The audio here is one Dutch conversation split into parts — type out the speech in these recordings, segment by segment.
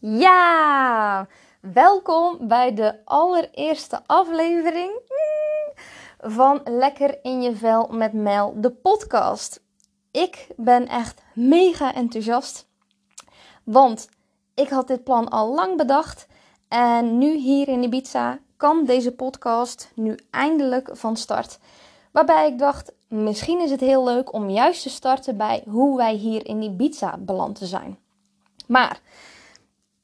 Ja, welkom bij de allereerste aflevering van Lekker in je vel met Mel, de podcast. Ik ben echt mega enthousiast, want ik had dit plan al lang bedacht en nu hier in Ibiza kan deze podcast nu eindelijk van start. Waarbij ik dacht, misschien is het heel leuk om juist te starten bij hoe wij hier in Ibiza beland te zijn. Maar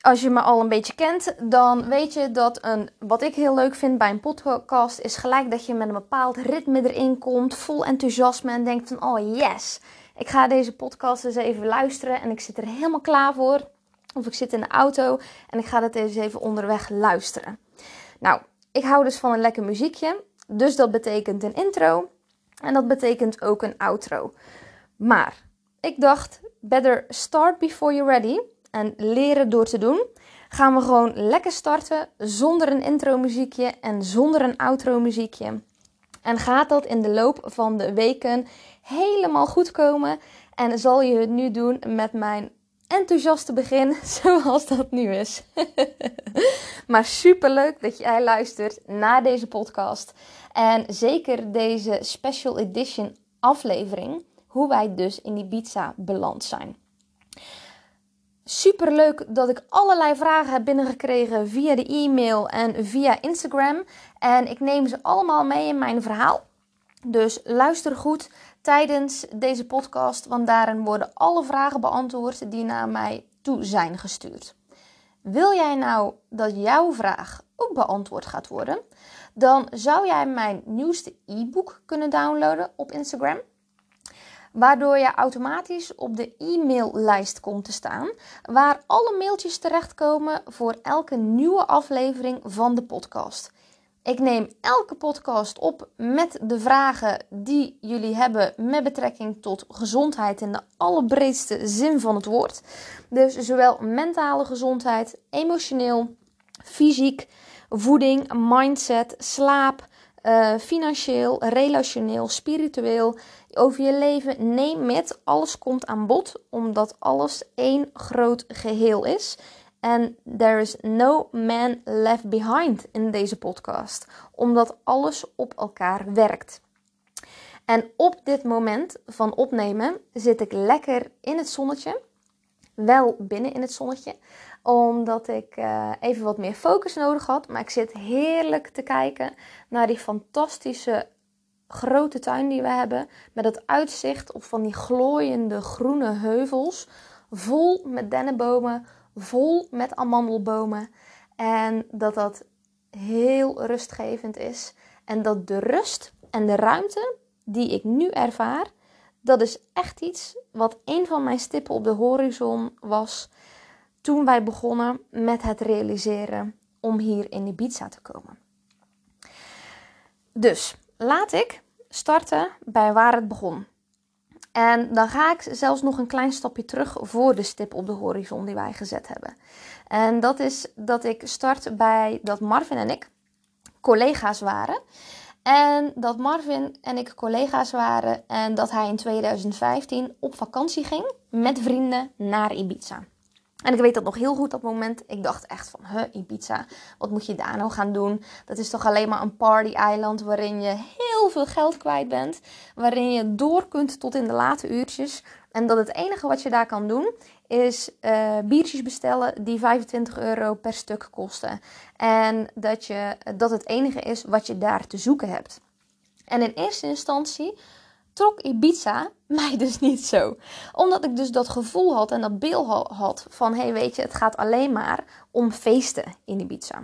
als je me al een beetje kent, dan weet je dat een, wat ik heel leuk vind bij een podcast is gelijk dat je met een bepaald ritme erin komt, vol enthousiasme en denkt van oh yes, ik ga deze podcast eens even luisteren en ik zit er helemaal klaar voor. Of ik zit in de auto en ik ga dat eens even onderweg luisteren. Nou, ik hou dus van een lekker muziekje, dus dat betekent een intro en dat betekent ook een outro. Maar ik dacht, better start before you're ready en leren door te doen, gaan we gewoon lekker starten zonder een intro muziekje en zonder een outro muziekje. En gaat dat in de loop van de weken helemaal goed komen en zal je het nu doen met mijn enthousiaste begin zoals dat nu is. maar super leuk dat jij luistert naar deze podcast en zeker deze special edition aflevering hoe wij dus in Ibiza beland zijn. Super leuk dat ik allerlei vragen heb binnengekregen via de e-mail en via Instagram. En ik neem ze allemaal mee in mijn verhaal. Dus luister goed tijdens deze podcast, want daarin worden alle vragen beantwoord die naar mij toe zijn gestuurd. Wil jij nou dat jouw vraag ook beantwoord gaat worden? Dan zou jij mijn nieuwste e-book kunnen downloaden op Instagram waardoor je automatisch op de e-maillijst komt te staan, waar alle mailtjes terechtkomen voor elke nieuwe aflevering van de podcast. Ik neem elke podcast op met de vragen die jullie hebben met betrekking tot gezondheid in de allerbreedste zin van het woord. Dus zowel mentale gezondheid, emotioneel, fysiek, voeding, mindset, slaap, uh, financieel, relationeel, spiritueel, over je leven, neem het. Alles komt aan bod, omdat alles één groot geheel is. En there is no man left behind in deze podcast, omdat alles op elkaar werkt. En op dit moment van opnemen zit ik lekker in het zonnetje. Wel binnen in het zonnetje, omdat ik uh, even wat meer focus nodig had. Maar ik zit heerlijk te kijken naar die fantastische grote tuin die we hebben. Met het uitzicht op van die glooiende groene heuvels. Vol met dennenbomen, vol met amandelbomen. En dat dat heel rustgevend is. En dat de rust en de ruimte die ik nu ervaar, dat is echt iets wat een van mijn stippen op de horizon was toen wij begonnen met het realiseren om hier in Ibiza te komen. Dus laat ik starten bij waar het begon. En dan ga ik zelfs nog een klein stapje terug voor de stip op de horizon die wij gezet hebben. En dat is dat ik start bij dat Marvin en ik collega's waren. En dat Marvin en ik collega's waren en dat hij in 2015 op vakantie ging met vrienden naar Ibiza. En ik weet dat nog heel goed dat moment. Ik dacht echt van, huh, Ibiza, wat moet je daar nou gaan doen? Dat is toch alleen maar een party-eiland waarin je heel veel geld kwijt bent. Waarin je door kunt tot in de late uurtjes. En dat het enige wat je daar kan doen is uh, biertjes bestellen die 25 euro per stuk kosten. En dat, je, dat het enige is wat je daar te zoeken hebt. En in eerste instantie trok Ibiza mij dus niet zo. Omdat ik dus dat gevoel had en dat beeld had van... hé, hey, weet je, het gaat alleen maar om feesten in Ibiza.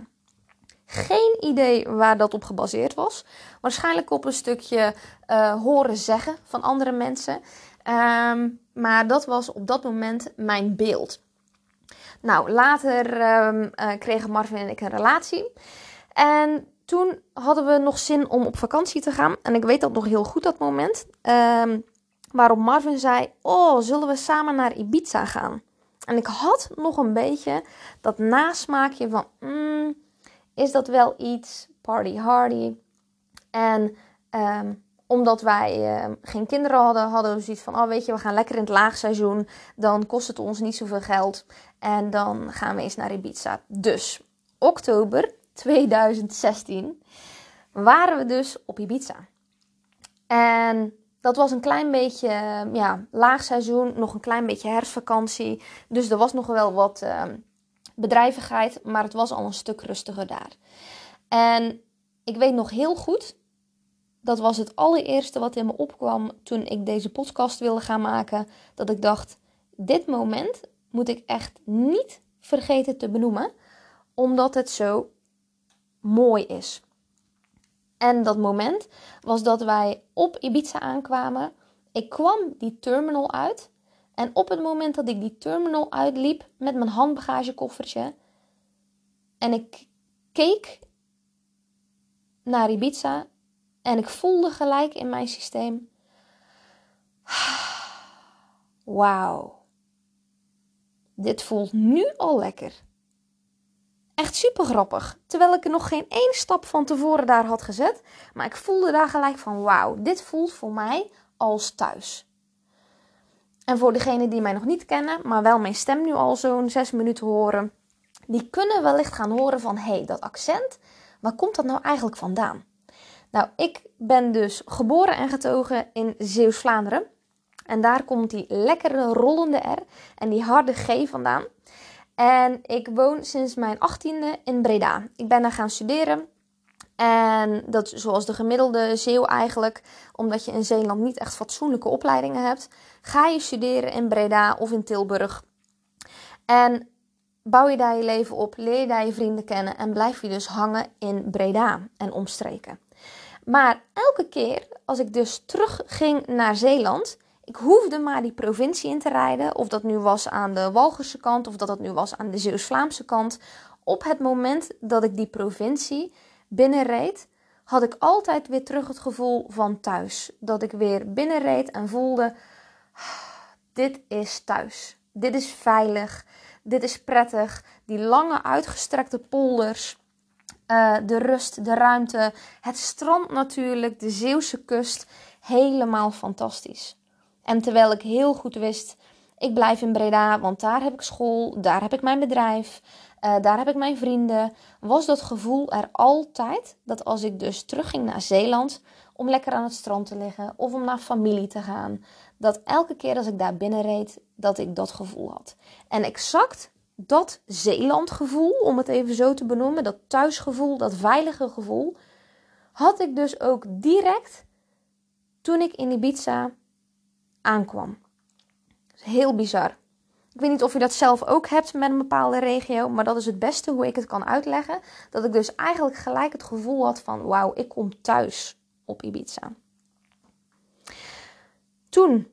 Geen idee waar dat op gebaseerd was. Waarschijnlijk op een stukje uh, horen zeggen van andere mensen. Um, maar dat was op dat moment mijn beeld. Nou, later um, uh, kregen Marvin en ik een relatie. En toen hadden we nog zin om op vakantie te gaan. En ik weet dat nog heel goed, dat moment. Um, waarop Marvin zei: Oh, zullen we samen naar Ibiza gaan? En ik had nog een beetje dat nasmaakje van: mm, Is dat wel iets? Party hardy. En um, omdat wij uh, geen kinderen hadden, hadden we zoiets van: oh, weet je, we gaan lekker in het laagseizoen. Dan kost het ons niet zoveel geld. En dan gaan we eens naar Ibiza. Dus oktober 2016 waren we dus op Ibiza. En dat was een klein beetje ja, laagseizoen, nog een klein beetje herfstvakantie. Dus er was nog wel wat uh, bedrijvigheid, maar het was al een stuk rustiger daar. En ik weet nog heel goed dat was het allereerste wat in me opkwam toen ik deze podcast wilde gaan maken. Dat ik dacht: dit moment moet ik echt niet vergeten te benoemen, omdat het zo mooi is. En dat moment was dat wij op Ibiza aankwamen. Ik kwam die terminal uit. En op het moment dat ik die terminal uitliep met mijn handbagagekoffertje en ik keek naar Ibiza en ik voelde gelijk in mijn systeem: Wauw, dit voelt nu al lekker. Echt super grappig. Terwijl ik er nog geen één stap van tevoren daar had gezet. Maar ik voelde daar gelijk van: wauw, dit voelt voor mij als thuis. En voor degenen die mij nog niet kennen, maar wel mijn stem nu al zo'n zes minuten horen, die kunnen wellicht gaan horen van: hé, hey, dat accent, waar komt dat nou eigenlijk vandaan? Nou, ik ben dus geboren en getogen in Zeeuws-Vlaanderen. En daar komt die lekkere rollende R en die harde G vandaan. En ik woon sinds mijn achttiende in Breda. Ik ben daar gaan studeren. En dat zoals de gemiddelde Zeeuw eigenlijk, omdat je in Zeeland niet echt fatsoenlijke opleidingen hebt, ga je studeren in Breda of in Tilburg. En bouw je daar je leven op, leer je daar je vrienden kennen en blijf je dus hangen in Breda en omstreken. Maar elke keer als ik dus terugging naar Zeeland, ik hoefde maar die provincie in te rijden, of dat nu was aan de Walgerse kant of dat dat nu was aan de Zeeuws-Vlaamse kant. Op het moment dat ik die provincie binnenreed, had ik altijd weer terug het gevoel van thuis. Dat ik weer binnenreed en voelde: dit is thuis. Dit is veilig. Dit is prettig. Die lange uitgestrekte polders. Uh, de rust, de ruimte, het strand natuurlijk, de Zeeuwse kust. Helemaal fantastisch. En terwijl ik heel goed wist, ik blijf in Breda, want daar heb ik school, daar heb ik mijn bedrijf, uh, daar heb ik mijn vrienden, was dat gevoel er altijd dat als ik dus terugging naar Zeeland om lekker aan het strand te liggen of om naar familie te gaan, dat elke keer als ik daar binnenreed, dat ik dat gevoel had. En exact dat Zeelandgevoel, om het even zo te benoemen, dat thuisgevoel, dat veilige gevoel, had ik dus ook direct toen ik in Ibiza aankwam. Heel bizar. Ik weet niet of je dat zelf ook hebt met een bepaalde regio, maar dat is het beste hoe ik het kan uitleggen. Dat ik dus eigenlijk gelijk het gevoel had van wauw, ik kom thuis op Ibiza. Toen,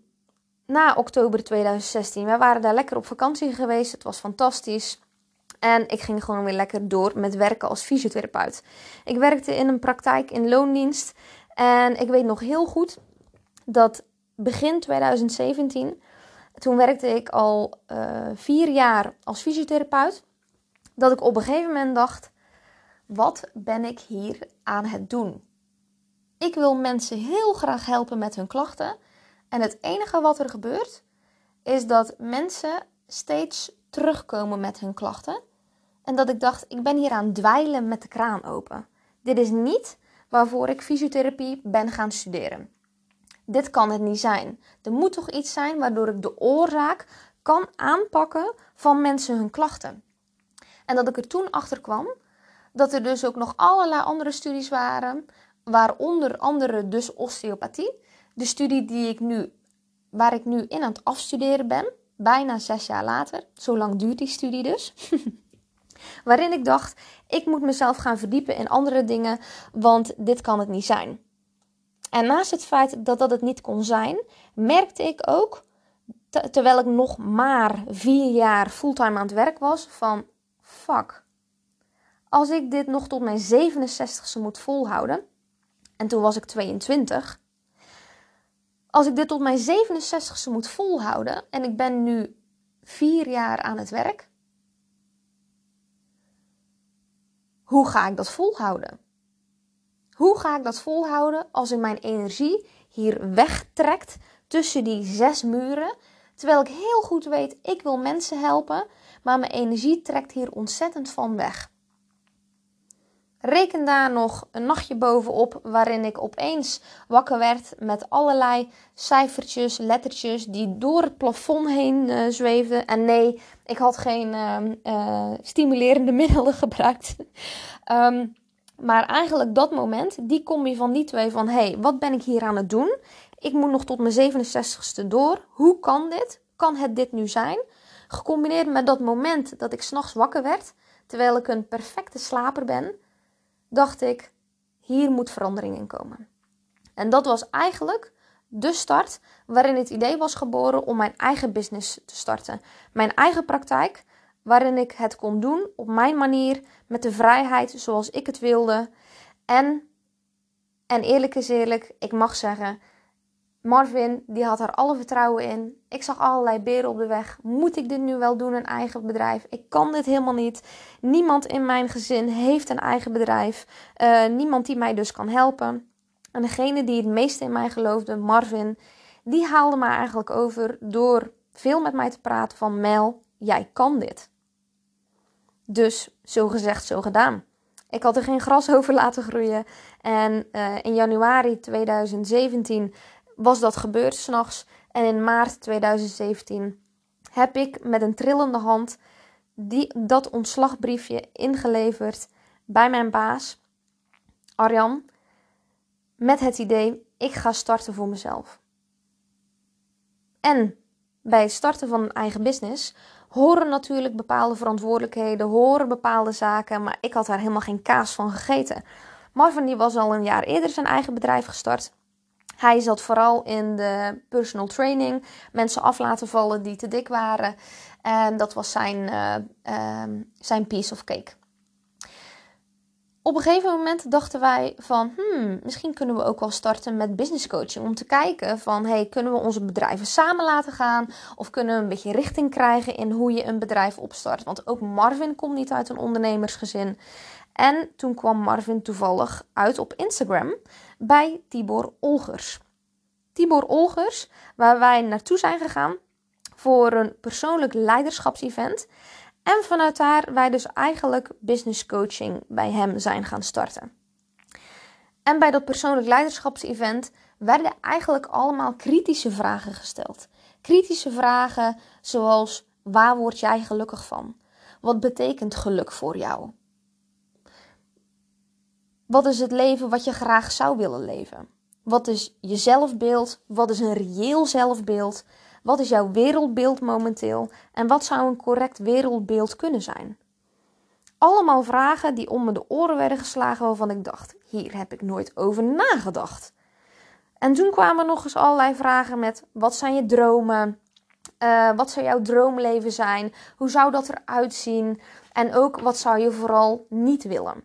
na oktober 2016, wij waren daar lekker op vakantie geweest. Het was fantastisch. En ik ging gewoon weer lekker door met werken als fysiotherapeut. Ik werkte in een praktijk in loondienst. En ik weet nog heel goed dat begin 2017, toen werkte ik al uh, vier jaar als fysiotherapeut, dat ik op een gegeven moment dacht: wat ben ik hier aan het doen? Ik wil mensen heel graag helpen met hun klachten. En het enige wat er gebeurt, is dat mensen steeds terugkomen met hun klachten. En dat ik dacht, ik ben hier aan dweilen met de kraan open. Dit is niet waarvoor ik fysiotherapie ben gaan studeren dit kan het niet zijn. Er moet toch iets zijn waardoor ik de oorzaak kan aanpakken van mensen hun klachten. En dat ik er toen achter kwam dat er dus ook nog allerlei andere studies waren, waaronder andere dus osteopathie. De studie die ik nu, waar ik nu in aan het afstuderen ben, bijna zes jaar later. Zo lang duurt die studie dus. Waarin ik dacht, ik moet mezelf gaan verdiepen in andere dingen, want dit kan het niet zijn. En naast het feit dat dat het niet kon zijn, merkte ik ook, terwijl ik nog maar vier jaar fulltime aan het werk was, van fuck. Als ik dit nog tot mijn 67ste moet volhouden, en toen was ik 22, als ik dit tot mijn 67ste moet volhouden en ik ben nu vier jaar aan het werk, hoe ga ik dat volhouden? Hoe ga ik dat volhouden als ik mijn energie hier wegtrekt tussen die zes muren. Terwijl ik heel goed weet, ik wil mensen helpen, maar mijn energie trekt hier ontzettend van weg. Reken daar nog een nachtje bovenop waarin ik opeens wakker werd met allerlei cijfertjes, lettertjes die door het plafond heen uh, zweefden. En nee, ik had geen uh, stimulerende middelen gebruikt. um, maar eigenlijk dat moment, die combi van die twee van... hé, hey, wat ben ik hier aan het doen? Ik moet nog tot mijn 67ste door. Hoe kan dit? Kan het dit nu zijn? Gecombineerd met dat moment dat ik s'nachts wakker werd... terwijl ik een perfecte slaper ben... dacht ik, hier moet verandering in komen. En dat was eigenlijk de start waarin het idee was geboren om mijn eigen business te starten. Mijn eigen praktijk waarin ik het kon doen op mijn manier, met de vrijheid zoals ik het wilde. En, en eerlijk is eerlijk, ik mag zeggen, Marvin, die had er alle vertrouwen in. Ik zag allerlei beren op de weg. Moet ik dit nu wel doen, een eigen bedrijf? Ik kan dit helemaal niet. Niemand in mijn gezin heeft een eigen bedrijf. Uh, niemand die mij dus kan helpen. En degene die het meeste in mij geloofde, Marvin, die haalde mij eigenlijk over door veel met mij te praten van Mel, jij kan dit. Dus zo gezegd, zo gedaan. Ik had er geen gras over laten groeien. En uh, in januari 2017 was dat gebeurd s'nachts. En in maart 2017 heb ik met een trillende hand die, dat ontslagbriefje ingeleverd bij mijn baas, Arjan. Met het idee, ik ga starten voor mezelf. En bij het starten van een eigen business horen natuurlijk bepaalde verantwoordelijkheden, horen bepaalde zaken, maar ik had daar helemaal geen kaas van gegeten. Marvin die was al een jaar eerder zijn eigen bedrijf gestart. Hij zat vooral in de personal training, mensen af laten vallen die te dik waren. En dat was zijn, uh, uh, zijn piece of cake op een gegeven moment dachten wij van, hmm, misschien kunnen we ook wel starten met business coaching. Om te kijken van, hey, kunnen we onze bedrijven samen laten gaan? Of kunnen we een beetje richting krijgen in hoe je een bedrijf opstart? Want ook Marvin komt niet uit een ondernemersgezin. En toen kwam Marvin toevallig uit op Instagram bij Tibor Olgers. Tibor Olgers, waar wij naartoe zijn gegaan voor een persoonlijk leiderschapsevent. En vanuit daar wij dus eigenlijk business coaching bij hem zijn gaan starten. En bij dat persoonlijk leiderschapsevent werden eigenlijk allemaal kritische vragen gesteld. Kritische vragen zoals: waar word jij gelukkig van? Wat betekent geluk voor jou? Wat is het leven wat je graag zou willen leven? Wat is je zelfbeeld? Wat is een reëel zelfbeeld? Wat is jouw wereldbeeld momenteel en wat zou een correct wereldbeeld kunnen zijn? Allemaal vragen die om me de oren werden geslagen waarvan ik dacht: hier heb ik nooit over nagedacht. En toen kwamen nog eens allerlei vragen met: wat zijn je dromen? Uh, wat zou jouw droomleven zijn? Hoe zou dat eruit zien? En ook wat zou je vooral niet willen?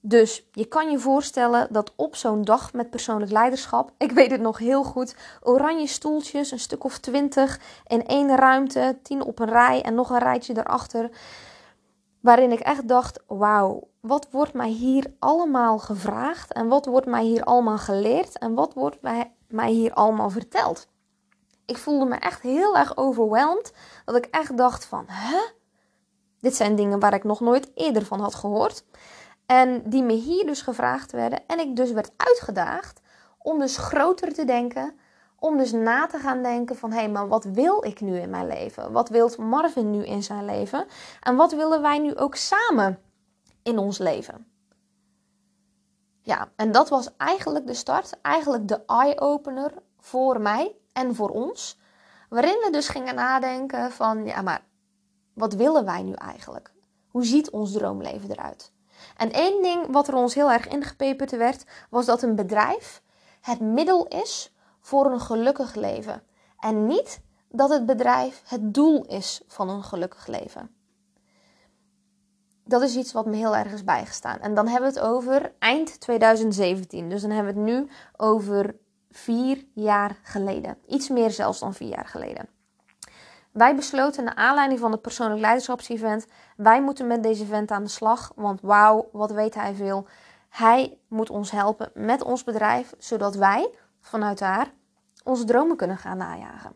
Dus je kan je voorstellen dat op zo'n dag met persoonlijk leiderschap, ik weet het nog heel goed, oranje stoeltjes, een stuk of twintig in één ruimte, tien op een rij en nog een rijtje erachter, waarin ik echt dacht: wauw, wat wordt mij hier allemaal gevraagd en wat wordt mij hier allemaal geleerd en wat wordt mij hier allemaal verteld? Ik voelde me echt heel erg overweldigd, dat ik echt dacht van, hè? Dit zijn dingen waar ik nog nooit eerder van had gehoord. En die me hier dus gevraagd werden. En ik dus werd uitgedaagd om dus groter te denken. Om dus na te gaan denken van hé, hey, maar wat wil ik nu in mijn leven? Wat wil Marvin nu in zijn leven? En wat willen wij nu ook samen in ons leven? Ja, en dat was eigenlijk de start, eigenlijk de eye-opener voor mij en voor ons. Waarin we dus gingen nadenken van ja, maar wat willen wij nu eigenlijk? Hoe ziet ons droomleven eruit? En één ding wat er ons heel erg ingepeperd werd, was dat een bedrijf het middel is voor een gelukkig leven. En niet dat het bedrijf het doel is van een gelukkig leven. Dat is iets wat me heel erg is bijgestaan. En dan hebben we het over eind 2017. Dus dan hebben we het nu over vier jaar geleden. Iets meer zelfs dan vier jaar geleden. Wij besloten naar aanleiding van het persoonlijk leiderschapsevent, wij moeten met deze vent aan de slag, want wauw, wat weet hij veel. Hij moet ons helpen met ons bedrijf, zodat wij vanuit daar onze dromen kunnen gaan najagen.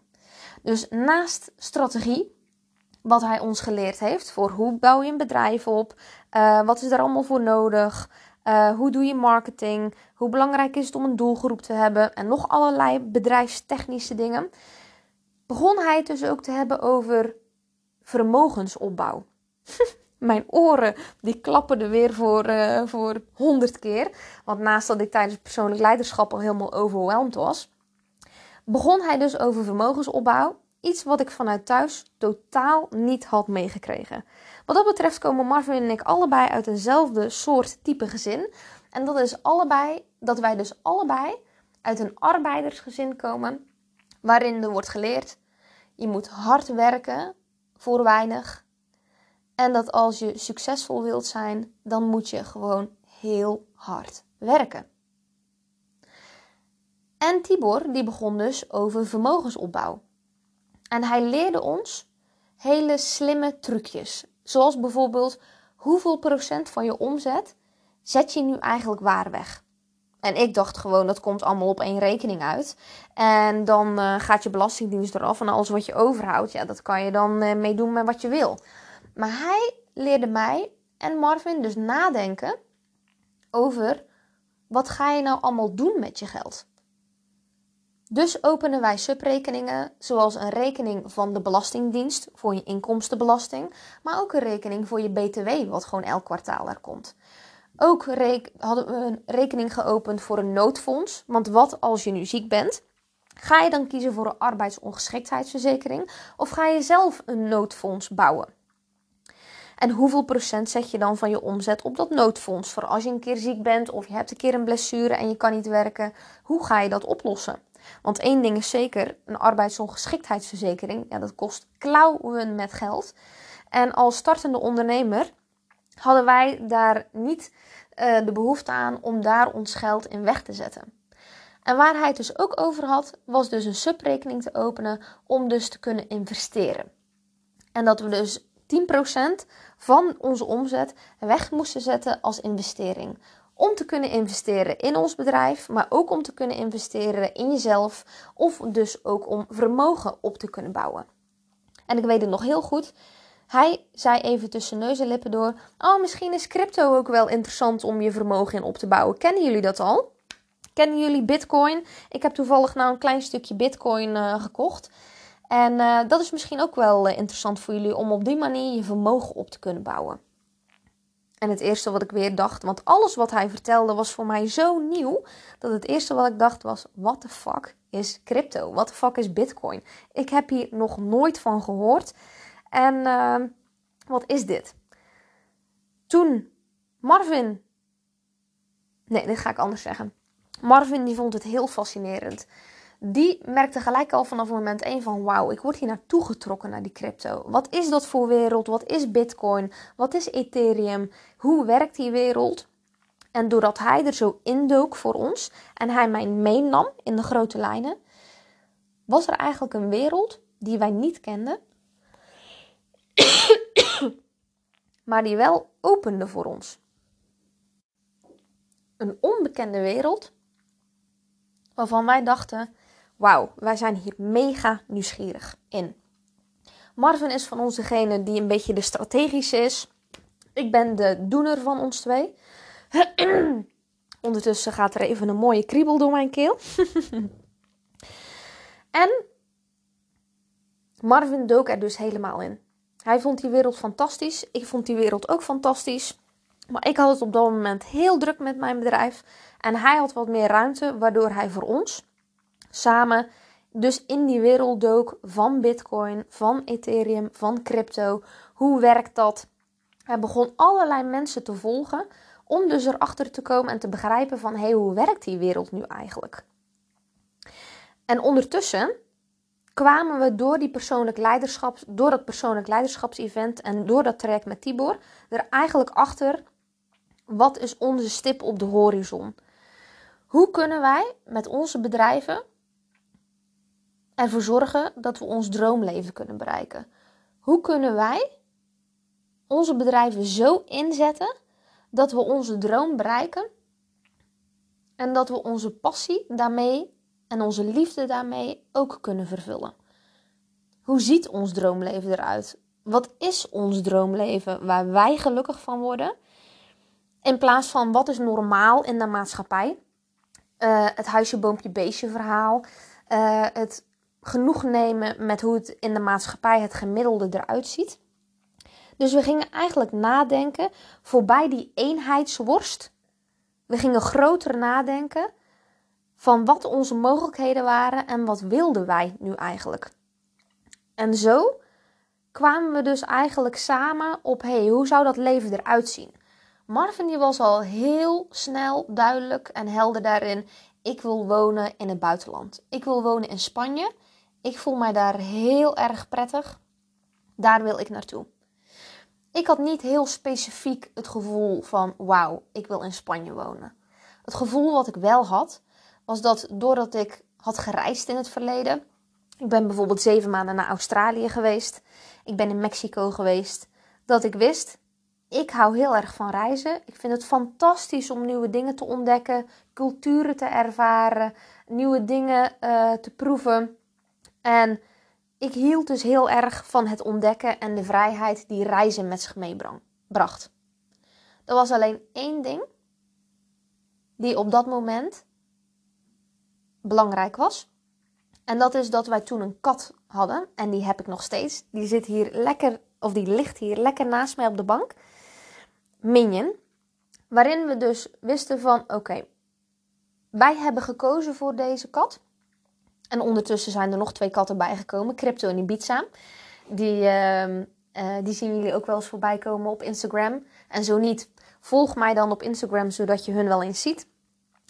Dus naast strategie, wat hij ons geleerd heeft voor hoe bouw je een bedrijf op, uh, wat is er allemaal voor nodig, uh, hoe doe je marketing, hoe belangrijk is het om een doelgroep te hebben en nog allerlei bedrijfstechnische dingen, begon hij het dus ook te hebben over vermogensopbouw. Mijn oren die klapperden weer voor, uh, voor 100 keer. Want naast dat ik tijdens persoonlijk leiderschap al helemaal overweldigd was, begon hij dus over vermogensopbouw. Iets wat ik vanuit thuis totaal niet had meegekregen. Wat dat betreft komen Marvin en ik allebei uit eenzelfde soort type gezin. En dat is allebei, dat wij dus allebei uit een arbeidersgezin komen. Waarin er wordt geleerd, je moet hard werken voor weinig. En dat als je succesvol wilt zijn, dan moet je gewoon heel hard werken. En Tibor die begon dus over vermogensopbouw. En hij leerde ons hele slimme trucjes. Zoals bijvoorbeeld hoeveel procent van je omzet zet je nu eigenlijk waar weg? En ik dacht gewoon, dat komt allemaal op één rekening uit. En dan uh, gaat je belastingdienst eraf. En alles wat je overhoudt, ja, dat kan je dan uh, meedoen met wat je wil. Maar hij leerde mij en Marvin dus nadenken over wat ga je nou allemaal doen met je geld. Dus openen wij subrekeningen, zoals een rekening van de Belastingdienst voor je inkomstenbelasting, maar ook een rekening voor je BTW, wat gewoon elk kwartaal er komt. Ook hadden we een rekening geopend voor een noodfonds, want wat als je nu ziek bent? Ga je dan kiezen voor een arbeidsongeschiktheidsverzekering of ga je zelf een noodfonds bouwen? En hoeveel procent zet je dan van je omzet op dat noodfonds? Voor als je een keer ziek bent of je hebt een keer een blessure en je kan niet werken. Hoe ga je dat oplossen? Want één ding is zeker, een arbeidsongeschiktheidsverzekering, ja, dat kost klauwen met geld. En als startende ondernemer hadden wij daar niet uh, de behoefte aan om daar ons geld in weg te zetten. En waar hij het dus ook over had, was dus een subrekening te openen om dus te kunnen investeren. En dat we dus 10% van onze omzet weg moesten zetten als investering. Om te kunnen investeren in ons bedrijf, maar ook om te kunnen investeren in jezelf. Of dus ook om vermogen op te kunnen bouwen. En ik weet het nog heel goed. Hij zei even tussen neus en lippen door: Oh, misschien is crypto ook wel interessant om je vermogen in op te bouwen. Kennen jullie dat al? Kennen jullie Bitcoin? Ik heb toevallig nou een klein stukje Bitcoin uh, gekocht. En uh, dat is misschien ook wel uh, interessant voor jullie om op die manier je vermogen op te kunnen bouwen. En het eerste wat ik weer dacht, want alles wat hij vertelde was voor mij zo nieuw, dat het eerste wat ik dacht was: what the fuck is crypto? What the fuck is Bitcoin? Ik heb hier nog nooit van gehoord. En uh, wat is dit? Toen Marvin. Nee, dit ga ik anders zeggen. Marvin die vond het heel fascinerend die merkte gelijk al vanaf moment 1 van wauw, ik word hier naartoe getrokken naar die crypto. Wat is dat voor wereld? Wat is Bitcoin? Wat is Ethereum? Hoe werkt die wereld? En doordat hij er zo indook voor ons en hij mij meenam in de grote lijnen, was er eigenlijk een wereld die wij niet kenden, maar die wel opende voor ons. Een onbekende wereld waarvan wij dachten: wauw, wij zijn hier mega nieuwsgierig in. Marvin is van ons degene die een beetje de strategische is. Ik ben de doener van ons twee. Ondertussen gaat er even een mooie kriebel door mijn keel. en Marvin dook er dus helemaal in. Hij vond die wereld fantastisch. Ik vond die wereld ook fantastisch. Maar ik had het op dat moment heel druk met mijn bedrijf. En hij had wat meer ruimte, waardoor hij voor ons samen dus in die wereld dook van Bitcoin, van Ethereum, van crypto. Hoe werkt dat? Hij begon allerlei mensen te volgen om dus erachter te komen en te begrijpen van hé, hey, hoe werkt die wereld nu eigenlijk? En ondertussen kwamen we door die persoonlijk leiderschap, door dat persoonlijk leiderschapsevent en door dat traject met Tibor er eigenlijk achter wat is onze stip op de horizon? Hoe kunnen wij met onze bedrijven ervoor zorgen dat we ons droomleven kunnen bereiken? Hoe kunnen wij onze bedrijven zo inzetten dat we onze droom bereiken en dat we onze passie daarmee en onze liefde daarmee ook kunnen vervullen. Hoe ziet ons droomleven eruit? Wat is ons droomleven waar wij gelukkig van worden? In plaats van wat is normaal in de maatschappij? Uh, het huisje, boompje, beestje verhaal. Uh, het genoeg nemen met hoe het in de maatschappij het gemiddelde eruit ziet. Dus we gingen eigenlijk nadenken voorbij die eenheidsworst. We gingen groter nadenken van wat onze mogelijkheden waren en wat wilden wij nu eigenlijk. En zo kwamen we dus eigenlijk samen op hey, hoe zou dat leven eruit zien? Marvin die was al heel snel duidelijk en helder daarin. Ik wil wonen in het buitenland. Ik wil wonen in Spanje. Ik voel mij daar heel erg prettig. Daar wil ik naartoe. Ik had niet heel specifiek het gevoel van wauw, ik wil in Spanje wonen. Het gevoel wat ik wel had, was dat doordat ik had gereisd in het verleden. Ik ben bijvoorbeeld zeven maanden naar Australië geweest. Ik ben in Mexico geweest. Dat ik wist, ik hou heel erg van reizen. Ik vind het fantastisch om nieuwe dingen te ontdekken, culturen te ervaren, nieuwe dingen uh, te proeven. En ik hield dus heel erg van het ontdekken en de vrijheid die reizen met zich meebracht. Er was alleen één ding die op dat moment belangrijk was. En dat is dat wij toen een kat hadden. En die heb ik nog steeds. Die zit hier lekker, of die ligt hier lekker naast mij op de bank. Minion. Waarin we dus wisten van oké, wij hebben gekozen voor deze kat. En ondertussen zijn er nog twee katten bijgekomen. Crypto en Ibiza. Die, uh, die zien jullie ook wel eens voorbij komen op Instagram. En zo niet, volg mij dan op Instagram zodat je hun wel eens ziet.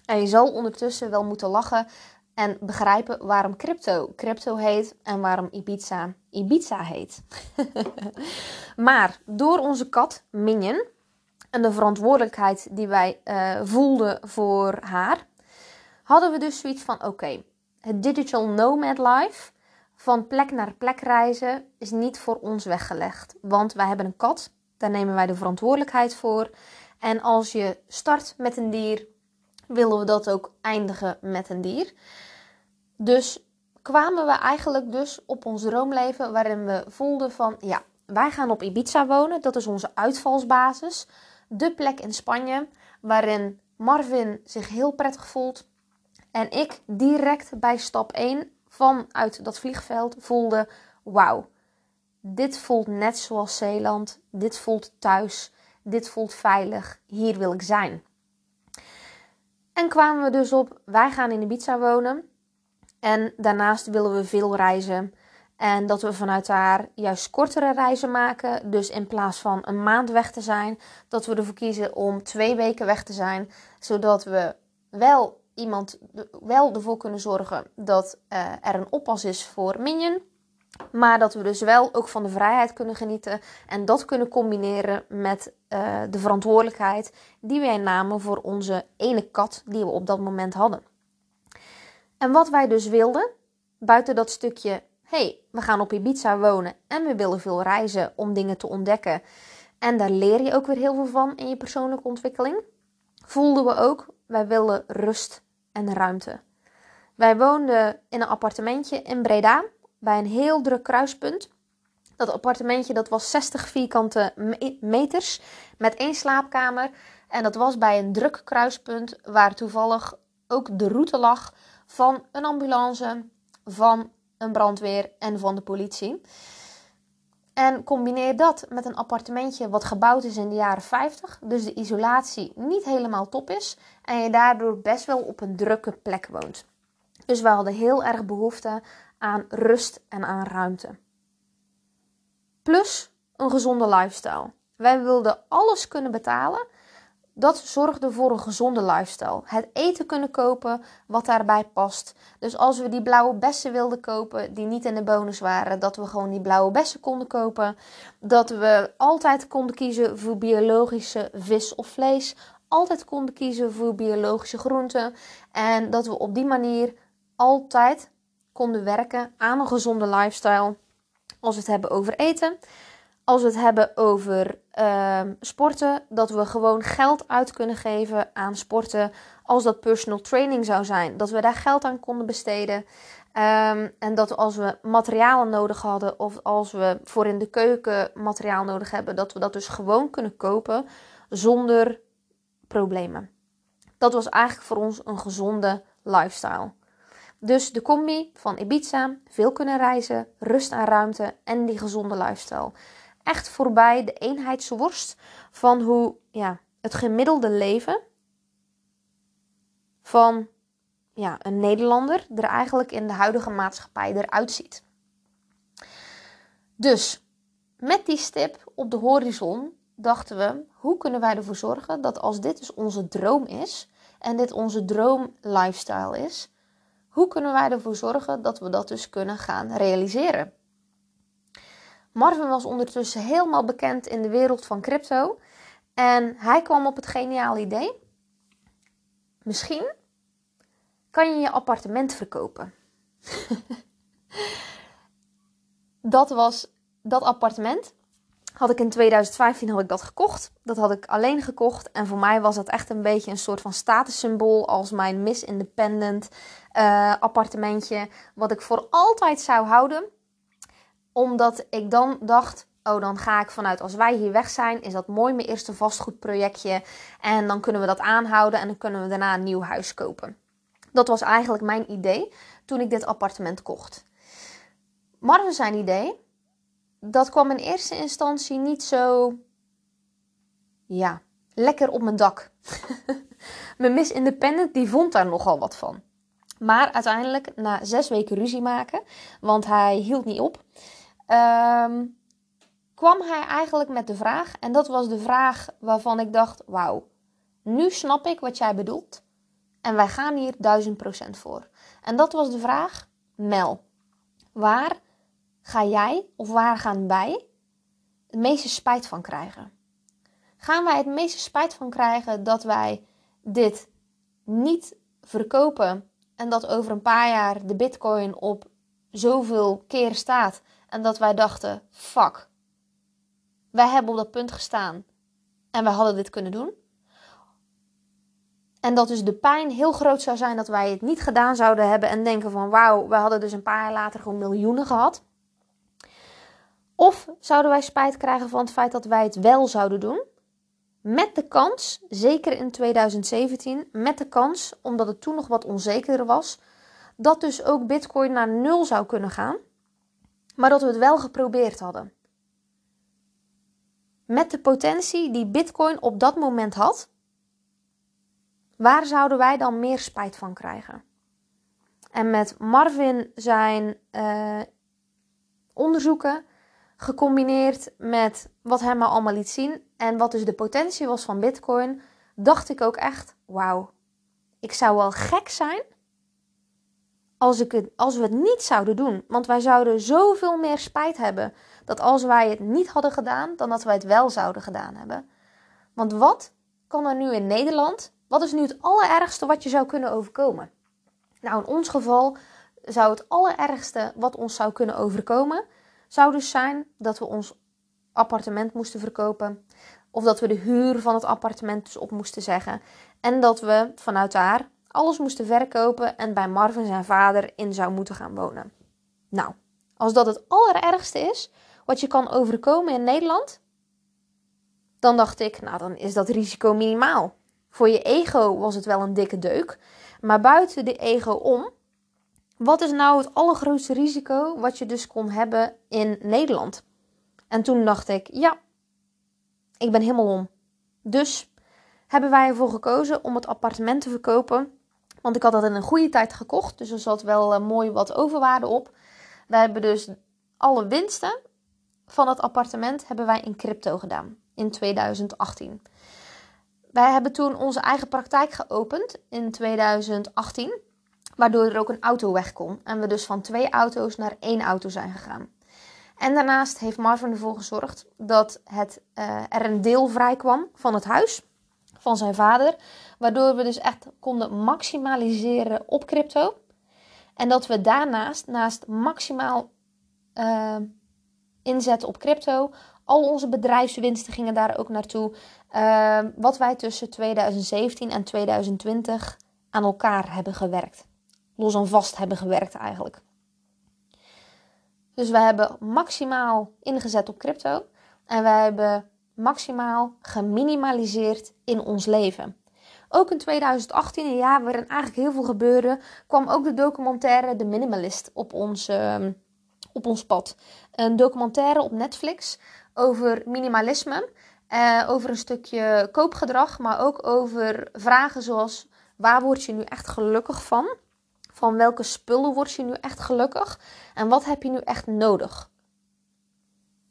En je zal ondertussen wel moeten lachen en begrijpen waarom crypto crypto heet en waarom Ibiza Ibiza heet. maar door onze kat Minion en de verantwoordelijkheid die wij uh, voelden voor haar, hadden we dus zoiets van: oké, het digital nomad life van plek naar plek reizen is niet voor ons weggelegd. Want wij hebben een kat, daar nemen wij de verantwoordelijkheid voor. En als je start met een dier, willen we dat ook eindigen met een dier. Dus kwamen we eigenlijk dus op ons droomleven waarin we voelden van ja, wij gaan op Ibiza wonen. Dat is onze uitvalsbasis. De plek in Spanje waarin Marvin zich heel prettig voelt. En ik direct bij stap 1 vanuit dat vliegveld voelde: wauw, dit voelt net zoals Zeeland. Dit voelt thuis. Dit voelt veilig. Hier wil ik zijn. En kwamen we dus op: wij gaan in Ibiza wonen. En daarnaast willen we veel reizen. En dat we vanuit daar juist kortere reizen maken. Dus in plaats van een maand weg te zijn, dat we ervoor kiezen om twee weken weg te zijn. Zodat we wel iemand wel ervoor kunnen zorgen dat uh, er een oppas is voor Minion. Maar dat we dus wel ook van de vrijheid kunnen genieten. En dat kunnen combineren met uh, de verantwoordelijkheid die wij namen voor onze ene kat die we op dat moment hadden. En wat wij dus wilden, buiten dat stukje, hey, we gaan op Ibiza wonen en we willen veel reizen om dingen te ontdekken. En daar leer je ook weer heel veel van in je persoonlijke ontwikkeling. Voelden we ook, wij willen rust en ruimte. Wij woonden in een appartementje in Breda, bij een heel druk kruispunt. Dat appartementje dat was 60 vierkante meters met één slaapkamer. En dat was bij een druk kruispunt waar toevallig ook de route lag van een ambulance, van een brandweer en van de politie. En combineer dat met een appartementje wat gebouwd is in de jaren 50, dus de isolatie niet helemaal top is en je daardoor best wel op een drukke plek woont. Dus we hadden heel erg behoefte aan rust en aan ruimte. Plus een gezonde lifestyle. Wij wilden alles kunnen betalen dat zorgde voor een gezonde lifestyle. Het eten kunnen kopen wat daarbij past. Dus als we die blauwe bessen wilden kopen die niet in de bonus waren, dat we gewoon die blauwe bessen konden kopen. Dat we altijd konden kiezen voor biologische vis of vlees. Altijd konden kiezen voor biologische groenten. En dat we op die manier altijd konden werken aan een gezonde lifestyle. Als we het hebben over eten Als we het hebben over ehm, sporten, dat we gewoon geld uit kunnen geven aan sporten. Als dat personal training zou zijn, dat we daar geld aan konden besteden. Ehm, en dat als we materialen nodig hadden of als we voor in de keuken materiaal nodig hebben, dat we dat dus gewoon kunnen kopen zonder problemen. Dat was eigenlijk voor ons een gezonde lifestyle. Dus de combi van Ibiza, veel kunnen reizen, rust en ruimte en die gezonde lifestyle. Echt voorbij de eenheidsworst van hoe ja, het gemiddelde leven van ja, een Nederlander er eigenlijk in de huidige maatschappij eruit ziet. Dus met die stip op de horizon dachten we: hoe kunnen wij ervoor zorgen dat als dit dus onze droom is en dit onze droom lifestyle is, hoe kunnen wij ervoor zorgen dat we dat dus kunnen gaan realiseren? Marvin was ondertussen helemaal bekend in de wereld van crypto en hij kwam op het geniale idee: misschien kan je je appartement verkopen. dat was dat appartement. Had ik in 2015 had ik dat gekocht. Dat had ik alleen gekocht. En voor mij was dat echt een beetje een soort van statussymbool als mijn Miss Independent uh, appartementje. Wat ik voor altijd zou houden. Omdat ik dan dacht, oh dan ga ik vanuit als wij hier weg zijn, is dat mooi mijn eerste vastgoedprojectje. En dan kunnen we dat aanhouden en dan kunnen we daarna een nieuw huis kopen. Dat was eigenlijk mijn idee toen ik dit appartement kocht. Marvin zijn idee, dat kwam in eerste instantie niet zo, ja, lekker op mijn dak. mijn Miss Independent die vond daar nogal wat van. Maar uiteindelijk, na zes weken ruzie maken, want hij hield niet op, ehm, kwam hij eigenlijk met de vraag, en dat was de vraag waarvan ik dacht: wauw, nu snap ik wat jij bedoelt. En wij gaan hier 1000% voor. En dat was de vraag: Mel, waar ga jij of waar gaan wij het meeste spijt van krijgen? Gaan wij het meeste spijt van krijgen dat wij dit niet verkopen en dat over een paar jaar de Bitcoin op zoveel keer staat en dat wij dachten: fuck, wij hebben op dat punt gestaan en we hadden dit kunnen doen? En dat dus de pijn heel groot zou zijn dat wij het niet gedaan zouden hebben en denken van wauw, we hadden dus een paar jaar later gewoon miljoenen gehad. Of zouden wij spijt krijgen van het feit dat wij het wel zouden doen? Met de kans, zeker in 2017, met de kans, omdat het toen nog wat onzekerder was, dat dus ook Bitcoin naar nul zou kunnen gaan, maar dat we het wel geprobeerd hadden. Met de potentie die Bitcoin op dat moment had, Waar zouden wij dan meer spijt van krijgen? En met Marvin zijn uh, onderzoeken gecombineerd met wat hij me allemaal liet zien en wat dus de potentie was van Bitcoin, dacht ik ook echt: wauw, ik zou wel gek zijn als, ik het, als we het niet zouden doen. Want wij zouden zoveel meer spijt hebben dat als wij het niet hadden gedaan, dan dat wij het wel zouden gedaan hebben. Want wat kan er nu in Nederland wat is nu het allerergste wat je zou kunnen overkomen? Nou, in ons geval zou het allerergste wat ons zou kunnen overkomen, zou dus zijn dat we ons appartement moesten verkopen. Of dat we de huur van het appartement dus op moesten zeggen. En dat we vanuit daar alles moesten verkopen en bij Marvin zijn vader in zou moeten gaan wonen. Nou, als dat het allerergste is wat je kan overkomen in Nederland, dan dacht ik, nou dan is dat risico minimaal. Voor je ego was het wel een dikke deuk. Maar buiten de ego om, wat is nou het allergrootste risico wat je dus kon hebben in Nederland? En toen dacht ik, ja, ik ben helemaal om. Dus hebben wij ervoor gekozen om het appartement te verkopen. Want ik had dat in een goede tijd gekocht, dus er zat wel uh, mooi wat overwaarde op. We hebben dus alle winsten van het appartement hebben wij in crypto gedaan in 2018. Wij hebben toen onze eigen praktijk geopend in 2018, waardoor er ook een auto weg kon. En we dus van twee auto's naar één auto zijn gegaan. En daarnaast heeft Marvin ervoor gezorgd dat het, uh, er een deel vrij kwam van het huis van zijn vader. Waardoor we dus echt konden maximaliseren op crypto. En dat we daarnaast, naast maximaal uh, inzetten op crypto, Al onze bedrijfswinsten gingen daar ook naartoe. Uh, wat wij tussen 2017 en 2020 aan elkaar hebben gewerkt. Los en vast hebben gewerkt eigenlijk. Dus we hebben maximaal ingezet op crypto. En we hebben maximaal geminimaliseerd in ons leven. Ook in 2018, een jaar waarin eigenlijk heel veel gebeurde, kwam ook de documentaire The Minimalist op ons, ehm, op ons pad. Een documentaire op Netflix over minimalisme. Uh, over een stukje koopgedrag, maar ook over vragen zoals: waar word je nu echt gelukkig van? Van welke spullen word je nu echt gelukkig? En wat heb je nu echt nodig?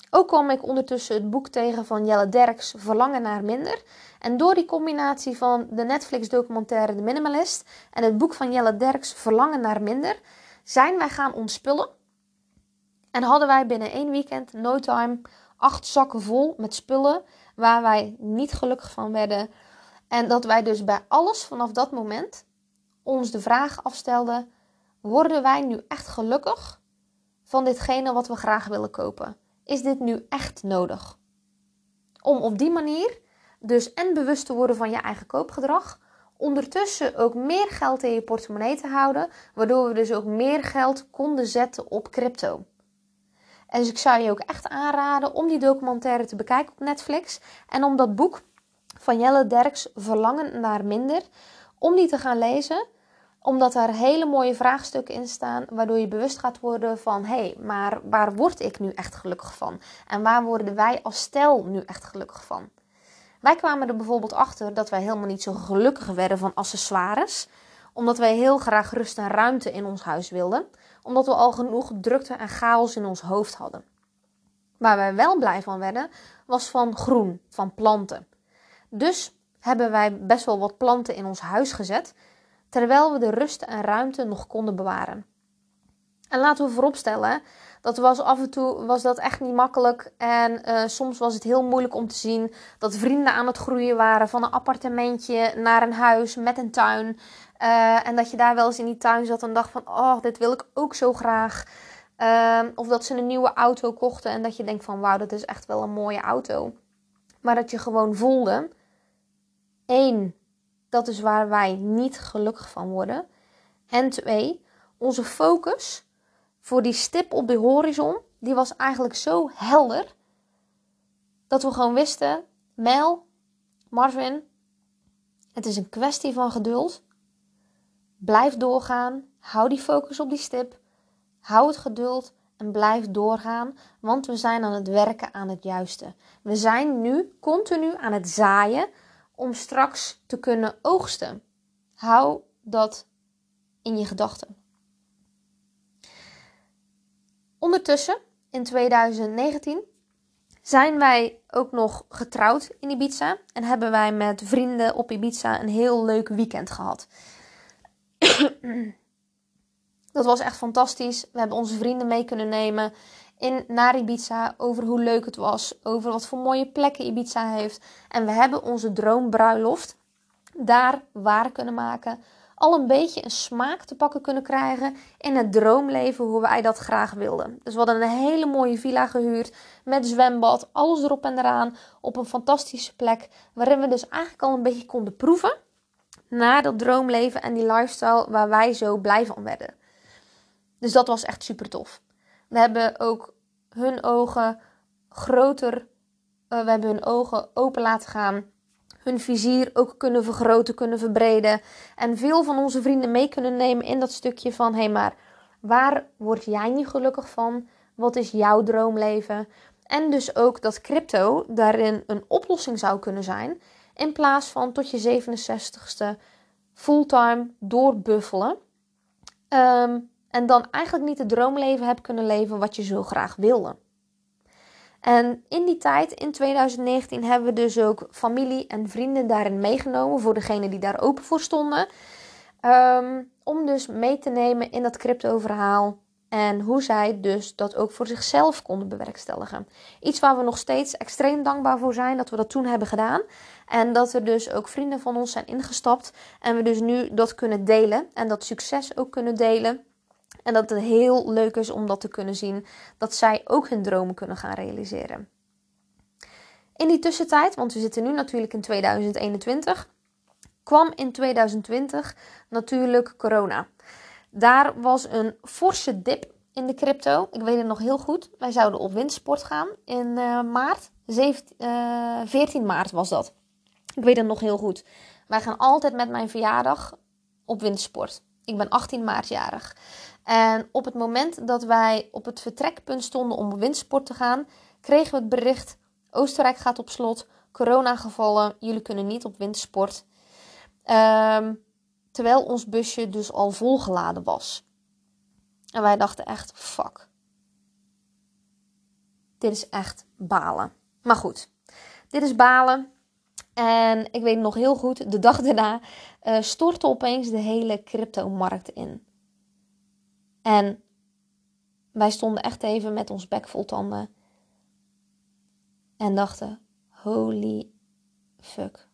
Ook kwam ik ondertussen het boek tegen van Jelle Derks, Verlangen naar minder. En door die combinatie van de Netflix-documentaire The Minimalist en het boek van Jelle Derks, Verlangen naar minder, zijn wij gaan ontspullen. En hadden wij binnen één weekend, no time, acht zakken vol met spullen waar wij niet gelukkig van werden. En dat wij dus bij alles vanaf dat moment ons de vraag afstelden: worden wij nu echt gelukkig van ditgene wat we graag willen kopen? Is dit nu echt nodig? Om op die manier dus en bewust te worden van je eigen koopgedrag, ondertussen ook meer geld in je portemonnee te houden, waardoor we dus ook meer geld konden zetten op crypto. En dus ik zou je ook echt aanraden om die documentaire te bekijken op Netflix en om dat boek van Jelle Derks Verlangen naar minder, om die te gaan lezen omdat er hele mooie vraagstukken in staan, waardoor je bewust gaat worden van hé, hey, maar waar word ik nu echt gelukkig van? En waar worden wij als stel nu echt gelukkig van? Wij kwamen er bijvoorbeeld achter dat wij helemaal niet zo gelukkig werden van accessoires, omdat wij heel graag rust en ruimte in ons huis wilden, omdat we al genoeg drukte en chaos in ons hoofd hadden. Waar wij wel blij van werden, was van groen, van planten. Dus hebben wij best wel wat planten in ons huis gezet, terwijl we de rust en ruimte nog konden bewaren. En laten we vooropstellen, dat was af en toe was dat echt niet makkelijk. En uh, soms was het heel moeilijk om te zien dat vrienden aan het groeien waren van een appartementje naar een huis met een tuin. Uh, en dat je daar wel eens in die tuin zat en dacht van, oh, dit wil ik ook zo graag. Uh, of dat ze een nieuwe auto kochten en dat je denkt van, wauw, dat is echt wel een mooie auto. Maar dat je gewoon voelde, één, dat is waar wij niet gelukkig van worden. En twee, onze focus voor die stip op de horizon, die was eigenlijk zo helder. Dat we gewoon wisten, Mel, Marvin, het is een kwestie van geduld. Blijf doorgaan, hou die focus op die stip, hou het geduld en blijf doorgaan, want we zijn aan het werken aan het juiste. We zijn nu continu aan het zaaien om straks te kunnen oogsten. Hou dat in je gedachten. Ondertussen, in 2019, zijn wij ook nog getrouwd in Ibiza en hebben wij met vrienden op Ibiza een heel leuk weekend gehad. Dat was echt fantastisch. We hebben onze vrienden mee kunnen nemen in, naar Ibiza. Over hoe leuk het was. Over wat voor mooie plekken Ibiza heeft. En we hebben onze droombruiloft daar waar kunnen maken. Al een beetje een smaak te pakken kunnen krijgen in het droomleven hoe wij dat graag wilden. Dus we hadden een hele mooie villa gehuurd met zwembad, alles erop en eraan. Op een fantastische plek waarin we dus eigenlijk al een beetje konden proeven naar dat droomleven en die lifestyle waar wij zo blij van werden. Dus dat was echt super tof. We hebben ook hun ogen groter, uh, we hebben hun ogen open laten gaan. Hun vizier ook kunnen vergroten, kunnen verbreden. En veel van onze vrienden mee kunnen nemen in dat stukje van: hé, hey, maar waar word jij niet gelukkig van? Wat is jouw droomleven? En dus ook dat crypto daarin een oplossing zou kunnen zijn. In plaats van tot je 67ste fulltime doorbuffelen. Um, en dan eigenlijk niet het droomleven hebt kunnen leven wat je zo graag wilde. En in die tijd, in 2019, hebben we dus ook familie en vrienden daarin meegenomen. Voor degenen die daar open voor stonden. Um, om dus mee te nemen in dat crypto-verhaal. En hoe zij dus dat ook voor zichzelf konden bewerkstelligen. Iets waar we nog steeds extreem dankbaar voor zijn dat we dat toen hebben gedaan. En dat er dus ook vrienden van ons zijn ingestapt. En we dus nu dat kunnen delen. En dat succes ook kunnen delen. En dat het heel leuk is om dat te kunnen zien. Dat zij ook hun dromen kunnen gaan realiseren. In die tussentijd, want we zitten nu natuurlijk in 2021, kwam in 2020 natuurlijk corona. Daar was een forse dip in de crypto. Ik weet het nog heel goed. Wij zouden op windsport gaan in uh, maart. 17, uh, 14 maart was dat. Ik weet het nog heel goed. Wij gaan altijd met mijn verjaardag op windsport. Ik ben 18 maart jarig. En op het moment dat wij op het vertrekpunt stonden om windsport te gaan, kregen we het bericht: Oostenrijk gaat op slot, corona gevallen, jullie kunnen niet op windsport. Um, terwijl ons busje dus al volgeladen was. En wij dachten echt: fuck. Dit is echt balen. Maar goed, dit is balen. En ik weet nog heel goed, de dag daarna uh, stortte opeens de hele crypto-markt in. En wij stonden echt even met ons bek vol tanden. En dachten: holy fuck.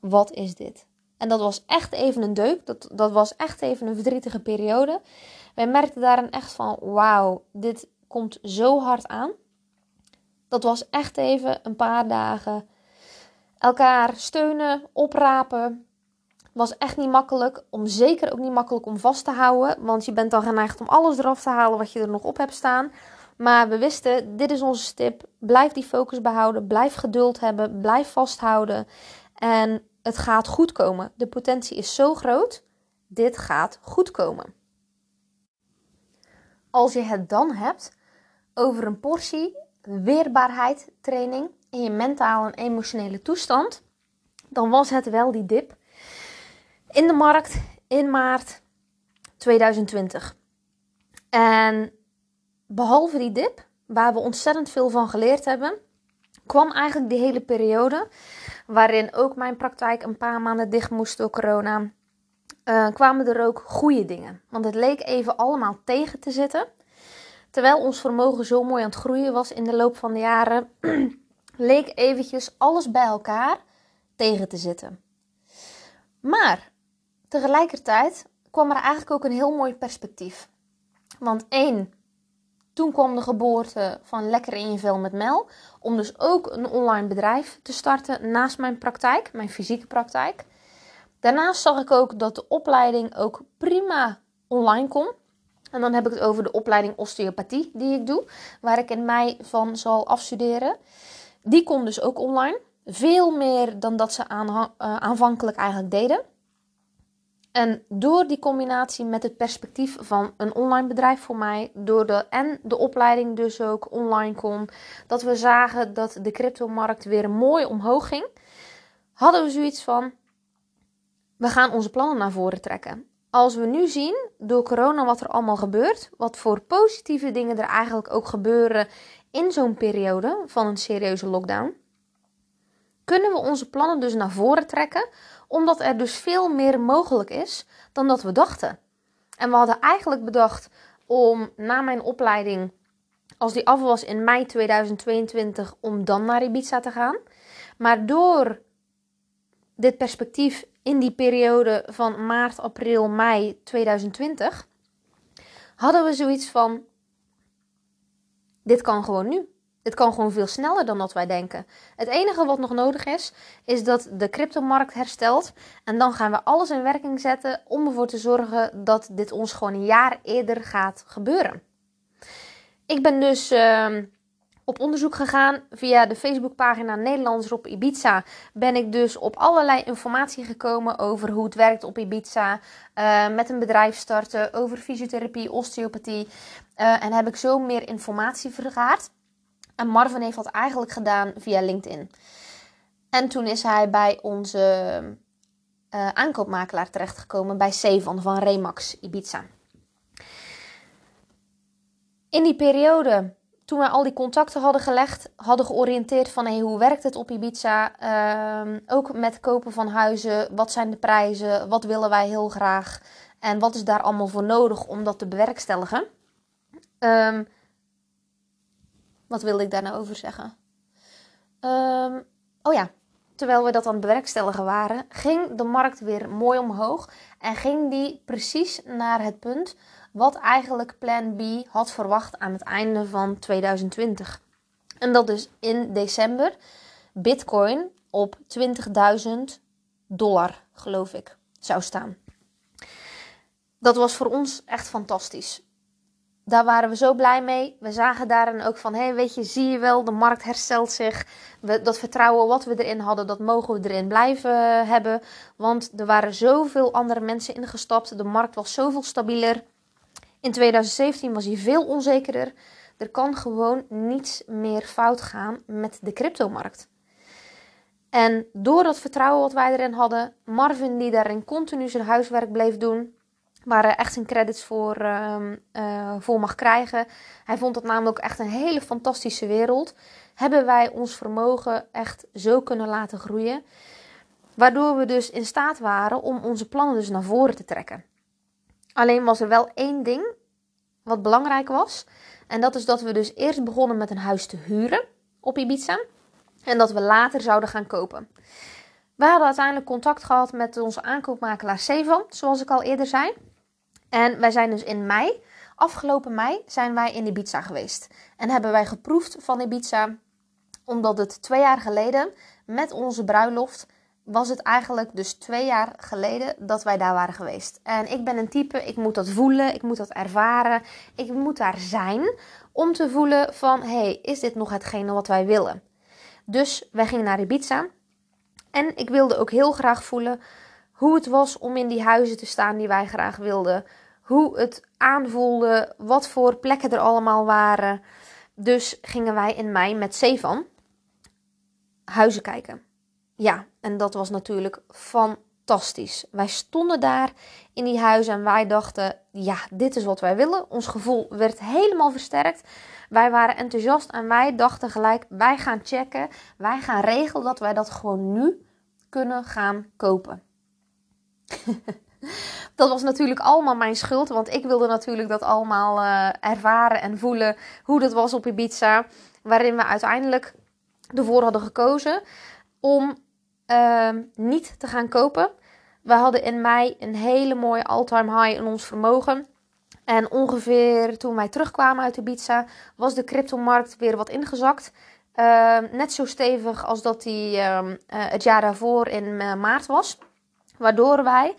Wat is dit? En dat was echt even een deuk. Dat, dat was echt even een verdrietige periode. Wij merkten daarin echt van: wauw, dit komt zo hard aan. Dat was echt even een paar dagen elkaar steunen, oprapen. Was echt niet makkelijk. Om zeker ook niet makkelijk om vast te houden. Want je bent dan geneigd om alles eraf te halen wat je er nog op hebt staan. Maar we wisten, dit is onze stip. Blijf die focus behouden. Blijf geduld hebben. Blijf vasthouden. En het gaat goed komen. De potentie is zo groot. Dit gaat goed komen. Als je het dan hebt over een portie weerbaarheid training in je mentale en emotionele toestand, dan was het wel die dip in de markt in maart 2020. En behalve die dip, waar we ontzettend veel van geleerd hebben, kwam eigenlijk die hele periode waarin ook mijn praktijk een paar maanden dicht moest door corona. Uh, kwamen er ook goede dingen. Want het leek even allemaal tegen te zitten. Terwijl ons vermogen zo mooi aan het groeien was in de loop van de jaren, leek eventjes alles bij elkaar tegen te zitten. Maar tegelijkertijd kwam er eigenlijk ook een heel mooi perspectief. Want één, toen kwam de geboorte van Lekker in je vel met Mel. Om dus ook een online bedrijf te starten naast mijn praktijk, mijn fysieke praktijk. Daarnaast zag ik ook dat de opleiding ook prima online kon. En dan heb ik het over de opleiding osteopathie die ik doe, waar ik in mei van zal afstuderen. Die kon dus ook online. Veel meer dan dat ze uh, aanvankelijk eigenlijk deden. En door die combinatie met het perspectief van een online bedrijf voor mij, door de, en de opleiding dus ook online kon, dat we zagen dat de cryptomarkt weer mooi omhoog ging, hadden we zoiets van: we gaan onze plannen naar voren trekken. Als we nu zien door corona wat er allemaal gebeurt, wat voor positieve dingen er eigenlijk ook gebeuren in zo'n periode van een serieuze lockdown, kunnen we onze plannen dus naar voren trekken, omdat er dus veel meer mogelijk is dan dat we dachten. En we hadden eigenlijk bedacht om na mijn opleiding, als die af was in mei 2022, om dan naar Ibiza te gaan. Maar door dit perspectief in die periode van maart, april, mei 2020, hadden we zoiets van: dit kan gewoon nu. Het kan gewoon veel sneller dan dat wij denken. Het enige wat nog nodig is, is dat de cryptomarkt herstelt. En dan gaan we alles in werking zetten om ervoor te zorgen dat dit ons gewoon een jaar eerder gaat gebeuren. Ik ben dus uh, op onderzoek gegaan via de Facebookpagina Nederlanders op Ibiza. Ben ik dus op allerlei informatie gekomen over hoe het werkt op Ibiza. Uh, met een bedrijf starten, over fysiotherapie, osteopathie. Uh, en heb ik zo meer informatie vergaard. En Marvin heeft dat eigenlijk gedaan via LinkedIn. En toen is hij bij onze uh, aankoopmakelaar terechtgekomen bij Sevan van Remax Ibiza. In die periode, toen we al die contacten hadden gelegd, hadden georiënteerd van hey, hoe werkt het op Ibiza, uh, ook met kopen van huizen, wat zijn de prijzen, wat willen wij heel graag en wat is daar allemaal voor nodig om dat te bewerkstelligen. Um, wat wilde ik daar nou over zeggen? Um, oh ja, terwijl we dat aan het bewerkstelligen waren, ging de markt weer mooi omhoog. En ging die precies naar het punt wat eigenlijk Plan B had verwacht aan het einde van 2020. En dat dus in december Bitcoin op 20.000 dollar, geloof ik, zou staan. Dat was voor ons echt fantastisch. Daar waren we zo blij mee. We zagen daarin ook van, hé, hey, weet je, zie je wel, de markt herstelt zich. We, dat vertrouwen wat we erin hadden, dat mogen we erin blijven hebben. Want er waren zoveel andere mensen ingestapt. De markt was zoveel stabieler. In 2017 was hij veel onzekerder. Er kan gewoon niets meer fout gaan met de cryptomarkt. En door dat vertrouwen wat wij erin hadden, Marvin die daarin continu zijn huiswerk bleef doen, waar hij echt zijn credits voor, uh, voor mag krijgen. Hij vond het namelijk echt een hele fantastische wereld. Hebben wij ons vermogen echt zo kunnen laten groeien. Waardoor we dus in staat waren om onze plannen dus naar voren te trekken. Alleen was er wel één ding wat belangrijk was. En dat is dat we dus eerst begonnen met een huis te huren op Ibiza. En dat we later zouden gaan kopen. We hadden uiteindelijk contact gehad met onze aankoopmakelaar Sevan, zoals ik al eerder zei. En wij zijn dus in mei, afgelopen mei, zijn wij in Ibiza geweest. En hebben wij geproefd van Ibiza, omdat het twee jaar geleden met onze bruiloft was het eigenlijk dus twee jaar geleden dat wij daar waren geweest. En ik ben een type, ik moet dat voelen, ik moet dat ervaren, ik moet daar zijn om te voelen van, hey, is dit nog hetgene wat wij willen? Dus wij gingen naar Ibiza en ik wilde ook heel graag voelen hoe het was om in die huizen te staan die wij graag wilden. Hoe het aanvoelde, wat voor plekken er allemaal waren. Dus gingen wij in mei met Sevan huizen kijken. Ja, en dat was natuurlijk fantastisch. Wij stonden daar in die huizen en wij dachten: ja, dit is wat wij willen. Ons gevoel werd helemaal versterkt. Wij waren enthousiast en wij dachten gelijk: wij gaan checken, wij gaan regelen dat wij dat gewoon nu kunnen gaan kopen. dat was natuurlijk allemaal mijn schuld, want ik wilde natuurlijk dat allemaal uh, ervaren en voelen hoe dat was op Ibiza, waarin we uiteindelijk ervoor hadden gekozen om uh, niet te gaan kopen. We hadden in mei een hele mooie all-time high in ons vermogen. En ongeveer toen wij terugkwamen uit Ibiza, was de cryptomarkt weer wat ingezakt. Uh, net zo stevig als dat die uh, het jaar daarvoor in uh, maart was. Waardoor wij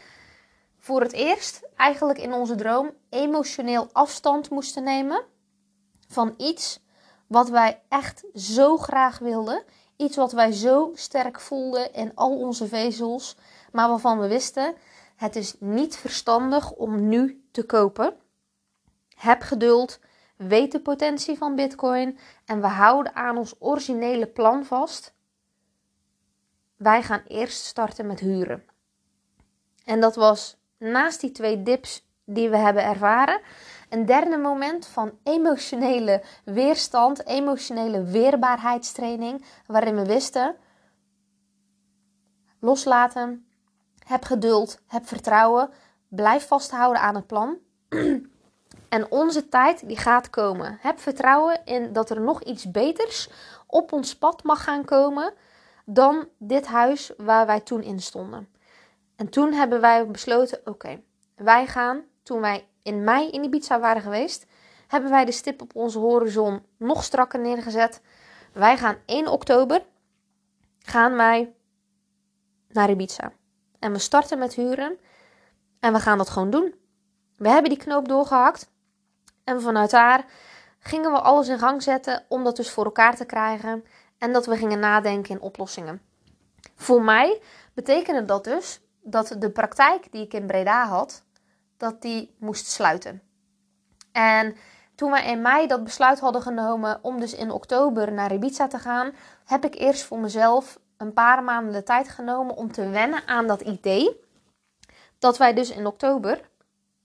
voor het eerst eigenlijk in onze droom emotioneel afstand moesten nemen van iets wat wij echt zo graag wilden. Iets wat wij zo sterk voelden in al onze vezels, maar waarvan we wisten: het is niet verstandig om nu te kopen. Heb geduld, weet de potentie van Bitcoin en we houden aan ons originele plan vast. Wij gaan eerst starten met huren. En dat was naast die twee dips die we hebben ervaren, een derde moment van emotionele weerstand, emotionele weerbaarheidstraining, waarin we wisten: loslaten, heb geduld, heb vertrouwen, blijf vasthouden aan het plan. En onze tijd die gaat komen. Heb vertrouwen in dat er nog iets beters op ons pad mag gaan komen dan dit huis waar wij toen in stonden. En toen hebben wij besloten: oké, wij gaan, toen wij in mei in Ibiza waren geweest, hebben wij de stip op onze horizon nog strakker neergezet. Wij gaan 1 oktober gaan wij naar Ibiza. En we starten met huren en we gaan dat gewoon doen. We hebben die knoop doorgehakt en vanuit daar gingen we alles in gang zetten om dat dus voor elkaar te krijgen en dat we gingen nadenken in oplossingen. Voor mij betekende dat dus dat de praktijk die ik in Breda had, dat die moest sluiten. En toen wij in mei dat besluit hadden genomen om dus in oktober naar Ibiza te gaan, heb ik eerst voor mezelf een paar maanden de tijd genomen om te wennen aan dat idee dat wij dus in oktober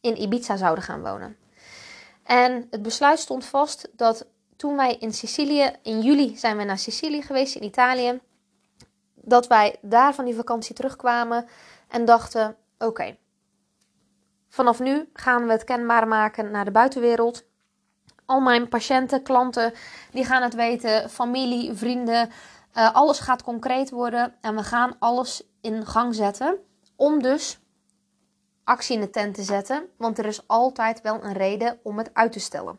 in Ibiza zouden gaan wonen. En het besluit stond vast dat toen wij in Sicilië, in juli zijn we naar Sicilië geweest in Italië, dat wij daar van die vakantie terugkwamen en dachten: oké, vanaf nu gaan we het kenbaar maken naar de buitenwereld. Al mijn patiënten, klanten, die gaan het weten, familie, vrienden, uh, alles gaat concreet worden en we gaan alles in gang zetten om dus actie in de tent te zetten, want er is altijd wel een reden om het uit te stellen.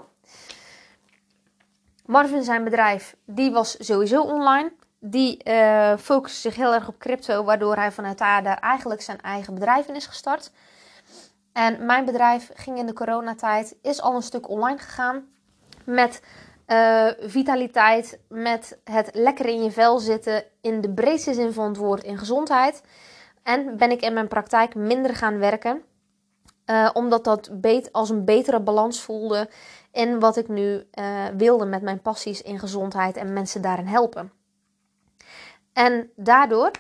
Marvin zijn bedrijf, die was sowieso online. Die uh, focust zich heel erg op crypto, waardoor hij vanuit daar, daar eigenlijk zijn eigen bedrijf in is gestart. En mijn bedrijf ging in de coronatijd, is al een stuk online gegaan. Met uh, vitaliteit, met het lekker in je vel zitten, in de breedste zin van het woord, in gezondheid. En ben ik in mijn praktijk minder gaan werken. Uh, omdat dat als een betere balans voelde in wat ik nu uh, wilde met mijn passies in gezondheid en mensen daarin helpen. En daardoor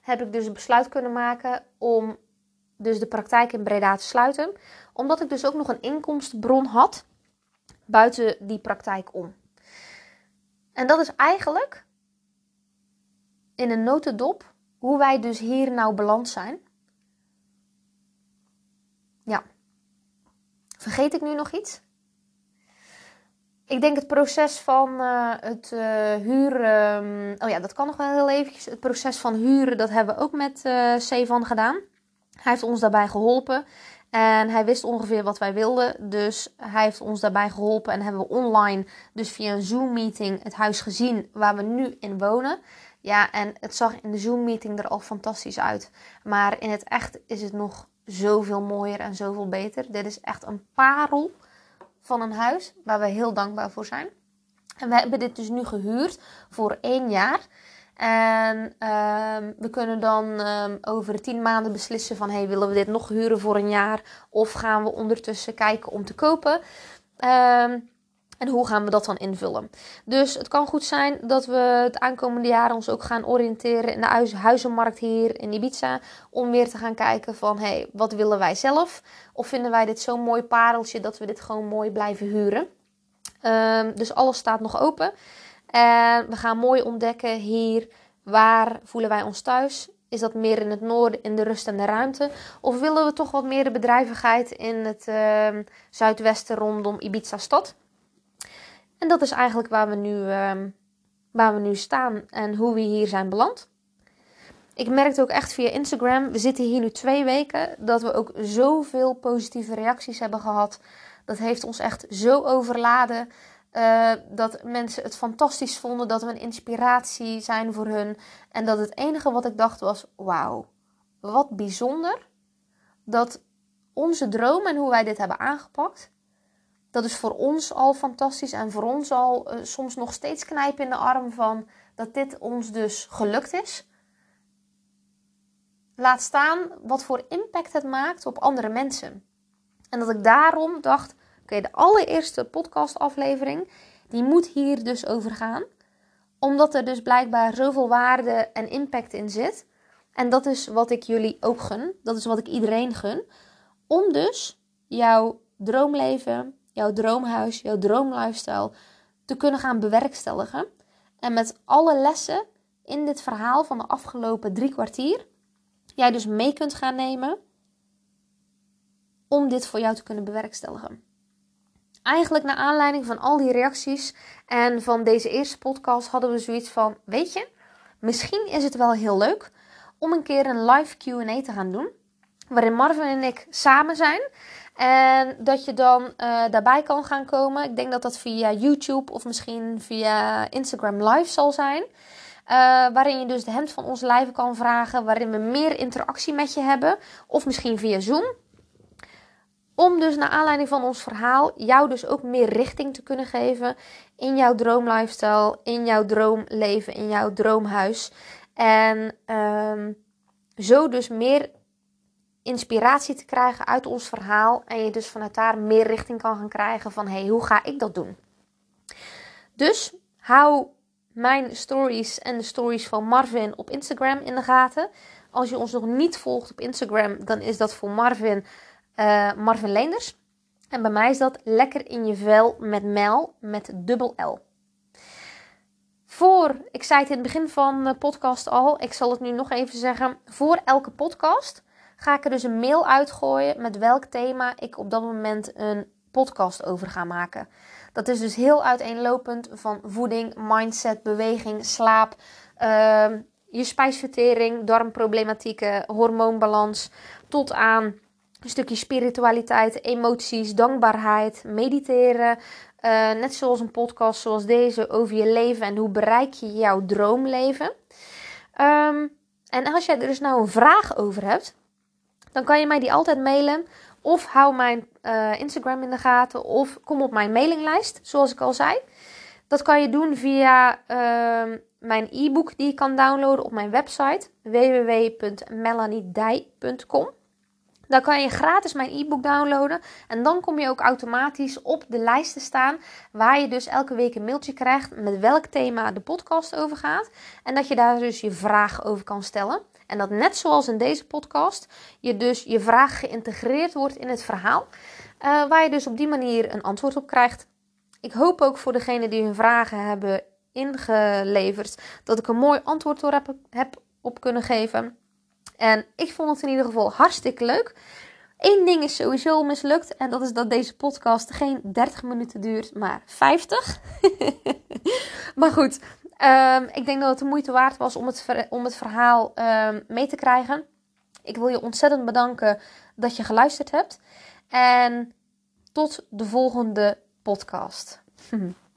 heb ik dus besluit kunnen maken om dus de praktijk in Breda te sluiten. Omdat ik dus ook nog een inkomstenbron had buiten die praktijk om. En dat is eigenlijk in een notendop hoe wij dus hier nou beland zijn. Ja. Vergeet ik nu nog iets? Ik denk het proces van uh, het uh, huren. oh ja, dat kan nog wel heel eventjes. Het proces van huren, dat hebben we ook met uh, Sevan gedaan. Hij heeft ons daarbij geholpen. En hij wist ongeveer wat wij wilden. Dus hij heeft ons daarbij geholpen. En hebben we online, dus via een Zoom-meeting, het huis gezien waar we nu in wonen. Ja, en het zag in de Zoom-meeting er al fantastisch uit. Maar in het echt is het nog zoveel mooier en zoveel beter. Dit is echt een parel van een huis waar we heel dankbaar voor zijn. En we hebben dit dus nu gehuurd voor één jaar. En uh, we kunnen dan uh, over tien maanden beslissen van... hey, willen we dit nog huren voor een jaar? Of gaan we ondertussen kijken om te kopen? Ehm, en hoe gaan we dat dan invullen? Dus het kan goed zijn dat we het aankomende jaar ons ook gaan oriënteren in de huizenmarkt hier in Ibiza. Om weer te gaan kijken van, hey, wat willen wij zelf? Of vinden wij dit zo'n mooi pareltje dat we dit gewoon mooi blijven huren? Dus alles staat nog open. En we gaan mooi ontdekken hier, waar voelen wij ons thuis? Is dat meer in het noorden, in de rust en de ruimte? Of willen we toch wat meer de bedrijvigheid in het uh, zuidwesten rondom Ibiza stad? En dat is eigenlijk waar we, nu, uh, waar we nu staan en hoe we hier zijn beland. Ik merkte ook echt via Instagram, we zitten hier nu twee weken, dat we ook zoveel positieve reacties hebben gehad. Dat heeft ons echt zo overladen. Uh, dat mensen het fantastisch vonden, dat we een inspiratie zijn voor hun. En dat het enige wat ik dacht was: wauw, wat bijzonder dat onze droom en hoe wij dit hebben aangepakt, dat is voor ons al fantastisch en voor ons al uh, soms nog steeds knijpen in de arm van dat dit ons dus gelukt is. Laat staan wat voor impact het maakt op andere mensen. En dat ik daarom dacht: oké, de allereerste podcastaflevering, die moet hier dus over gaan. Omdat er dus blijkbaar zoveel waarde en impact in zit. En dat is wat ik jullie ook gun. Dat is wat ik iedereen gun. Om dus jouw droomleven, jouw droomhuis, jouw droomlifestyle te kunnen gaan bewerkstelligen. En met alle lessen in dit verhaal van de afgelopen drie kwartier, jij dus mee kunt gaan nemen om dit voor jou te kunnen bewerkstelligen. Eigenlijk naar aanleiding van al die reacties en van deze eerste podcast hadden we zoiets van: Weet je, misschien is het wel heel leuk om een keer een live QA te gaan doen. Waarin Marvin en ik samen zijn. En dat je dan uh, daarbij kan gaan komen. Ik denk dat dat via YouTube of misschien via Instagram Live zal zijn. Uh, waarin je dus de hemd van ons live kan vragen. Waarin we meer interactie met je hebben. Of misschien via Zoom. Om dus naar aanleiding van ons verhaal jou dus ook meer richting te kunnen geven in jouw droomlifestyle, in jouw droomleven, in jouw droomhuis. En um, zo dus meer inspiratie te krijgen uit ons verhaal. En je dus vanuit daar meer richting kan gaan krijgen van hey, hoe ga ik dat doen? Dus hou mijn stories en de stories van Marvin op Instagram in de gaten. Als je ons nog niet volgt op Instagram, dan is dat voor Marvin uh, Marvin Leenders. En bij mij is dat lekker in je vel met Mel met dubbel L. Voor, ik zei het in het begin van de podcast al, ik zal het nu nog even zeggen. Voor elke podcast ga ik er dus een mail uitgooien met welk thema ik op dat moment een podcast over ga maken. Dat is dus heel uiteenlopend van voeding, mindset, beweging, slaap, uh, je spijsvertering, darmproblematieken, hormoonbalans, tot aan een stukje spiritualiteit, emoties, dankbaarheid, mediteren, Uh, net zoals een podcast zoals deze over je leven en hoe bereik je jouw droomleven. Um, en als jij er dus nou een vraag over hebt, dan kan je mij die altijd mailen. Of hou mijn uh, Instagram in de gaten. Of kom op mijn mailinglijst, zoals ik al zei. Dat kan je doen via uh, mijn e-book die je kan downloaden op mijn website www.melaniedij.com. Dan kan je gratis mijn e-book downloaden. En dan kom je ook automatisch op de lijst te staan. Waar je dus elke week een mailtje krijgt met welk thema de podcast over gaat. En dat je daar dus je vraag over kan stellen. En dat net zoals in deze podcast, je dus je vraag geïntegreerd wordt in het verhaal. Uh, waar je dus op die manier een antwoord op krijgt. Ik hoop ook voor degenen die hun vragen hebben ingeleverd, dat ik een mooi antwoord door heb, heb op kunnen geven. En ik vond het in ieder geval hartstikke leuk. Eén ding is sowieso mislukt. En dat is dat deze podcast geen 30 minuten duurt, maar 50. maar goed, um, ik denk dat het de moeite waard was om het, om het verhaal um, mee te krijgen. Ik wil je ontzettend bedanken dat je geluisterd hebt. En tot de volgende podcast.